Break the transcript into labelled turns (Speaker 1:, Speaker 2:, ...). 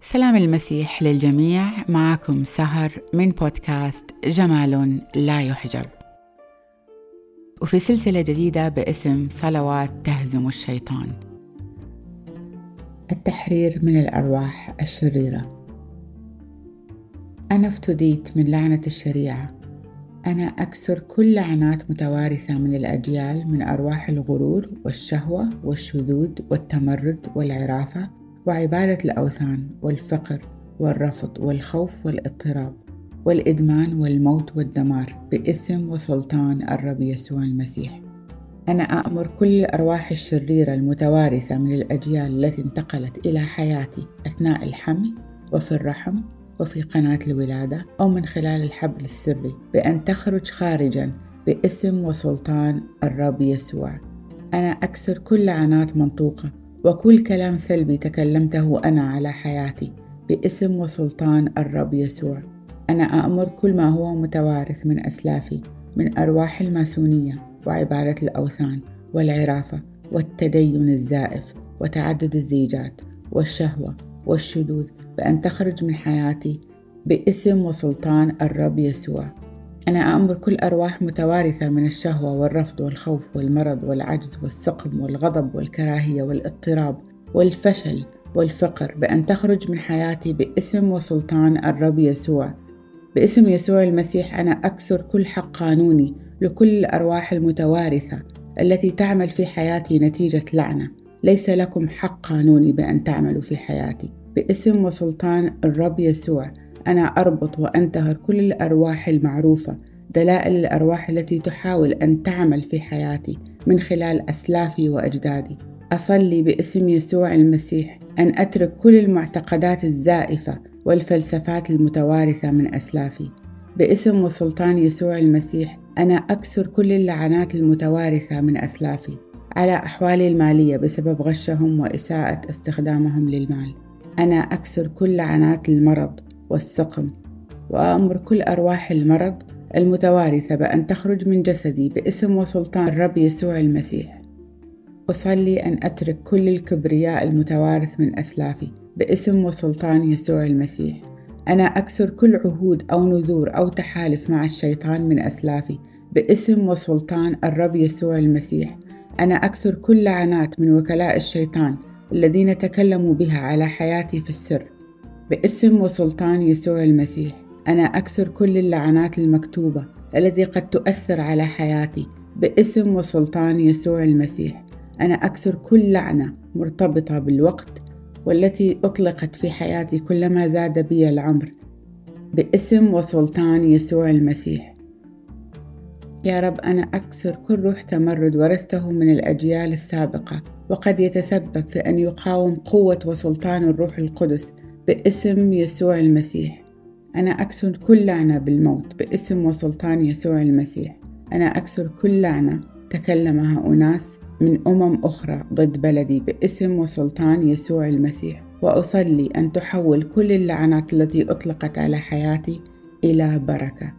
Speaker 1: سلام المسيح للجميع. معكم سهر من بودكاست جمال لا يحجب. وفي سلسلة جديدة باسم صلوات تهزم الشيطان. التحرير من الأرواح الشريرة. أنا افتديت من لعنة الشريعة. أنا أكسر كل لعنات متوارثة من الأجيال من أرواح الغرور والشهوة والشذوذ والتمرد والعرافة وعبادة الأوثان والفقر والرفض والخوف والاضطراب والإدمان والموت والدمار باسم وسلطان الرب يسوع المسيح. أنا أأمر كل الأرواح الشريرة المتوارثة من الأجيال التي انتقلت إلى حياتي أثناء الحمل وفي الرحم وفي قناة الولادة أو من خلال الحبل السري بأن تخرج خارجا باسم وسلطان الرب يسوع. أنا أكسر كل لعنات منطوقة وكل كلام سلبي تكلمته أنا على حياتي باسم وسلطان الرب يسوع. أنا أأمر كل ما هو متوارث من أسلافي من أرواح الماسونية وعبادة الأوثان والعرافة والتدين الزائف وتعدد الزيجات والشهوة والشذوذ بأن تخرج من حياتي باسم وسلطان الرب يسوع. أنا أأمر كل أرواح متوارثة من الشهوة والرفض والخوف والمرض والعجز والسقم والغضب والكراهية والاضطراب والفشل والفقر بأن تخرج من حياتي باسم وسلطان الرب يسوع. باسم يسوع المسيح أنا أكسر كل حق قانوني لكل الأرواح المتوارثة التي تعمل في حياتي نتيجة لعنة. ليس لكم حق قانوني بأن تعملوا في حياتي. باسم وسلطان الرب يسوع. أنا أربط وأنتهر كل الأرواح المعروفة دلائل الأرواح التي تحاول أن تعمل في حياتي من خلال أسلافي وأجدادي. أصلي باسم يسوع المسيح أن أترك كل المعتقدات الزائفة والفلسفات المتوارثة من أسلافي. باسم وسلطان يسوع المسيح أنا أكسر كل اللعنات المتوارثة من أسلافي على أحوالي المالية بسبب غشهم وإساءة استخدامهم للمال. أنا أكسر كل لعنات المرض والسقم. وأمر كل أرواح المرض المتوارثة بأن تخرج من جسدي باسم وسلطان الرب يسوع المسيح. أصلي أن أترك كل الكبرياء المتوارث من أسلافي باسم وسلطان يسوع المسيح. أنا أكسر كل عهود أو نذور أو تحالف مع الشيطان من أسلافي باسم وسلطان الرب يسوع المسيح. أنا أكسر كل لعنات من وكلاء الشيطان الذين تكلموا بها على حياتي في السر. باسم وسلطان يسوع المسيح. أنا أكسر كل اللعنات المكتوبة التي قد تؤثر على حياتي باسم وسلطان يسوع المسيح. أنا أكسر كل لعنة مرتبطة بالوقت والتي أطلقت في حياتي كلما زاد بي العمر باسم وسلطان يسوع المسيح. يا رب أنا أكسر كل روح تمرد ورثته من الأجيال السابقة وقد يتسبب في أن يقاوم قوة وسلطان الروح القدس باسم يسوع المسيح. أنا أكسر كل لعنة بالموت باسم وسلطان يسوع المسيح. أنا أكسر كل لعنة تكلمها أناس من أمم أخرى ضد بلدي باسم وسلطان يسوع المسيح. وأصلي أن تحول كل اللعنات التي أطلقت على حياتي إلى بركة.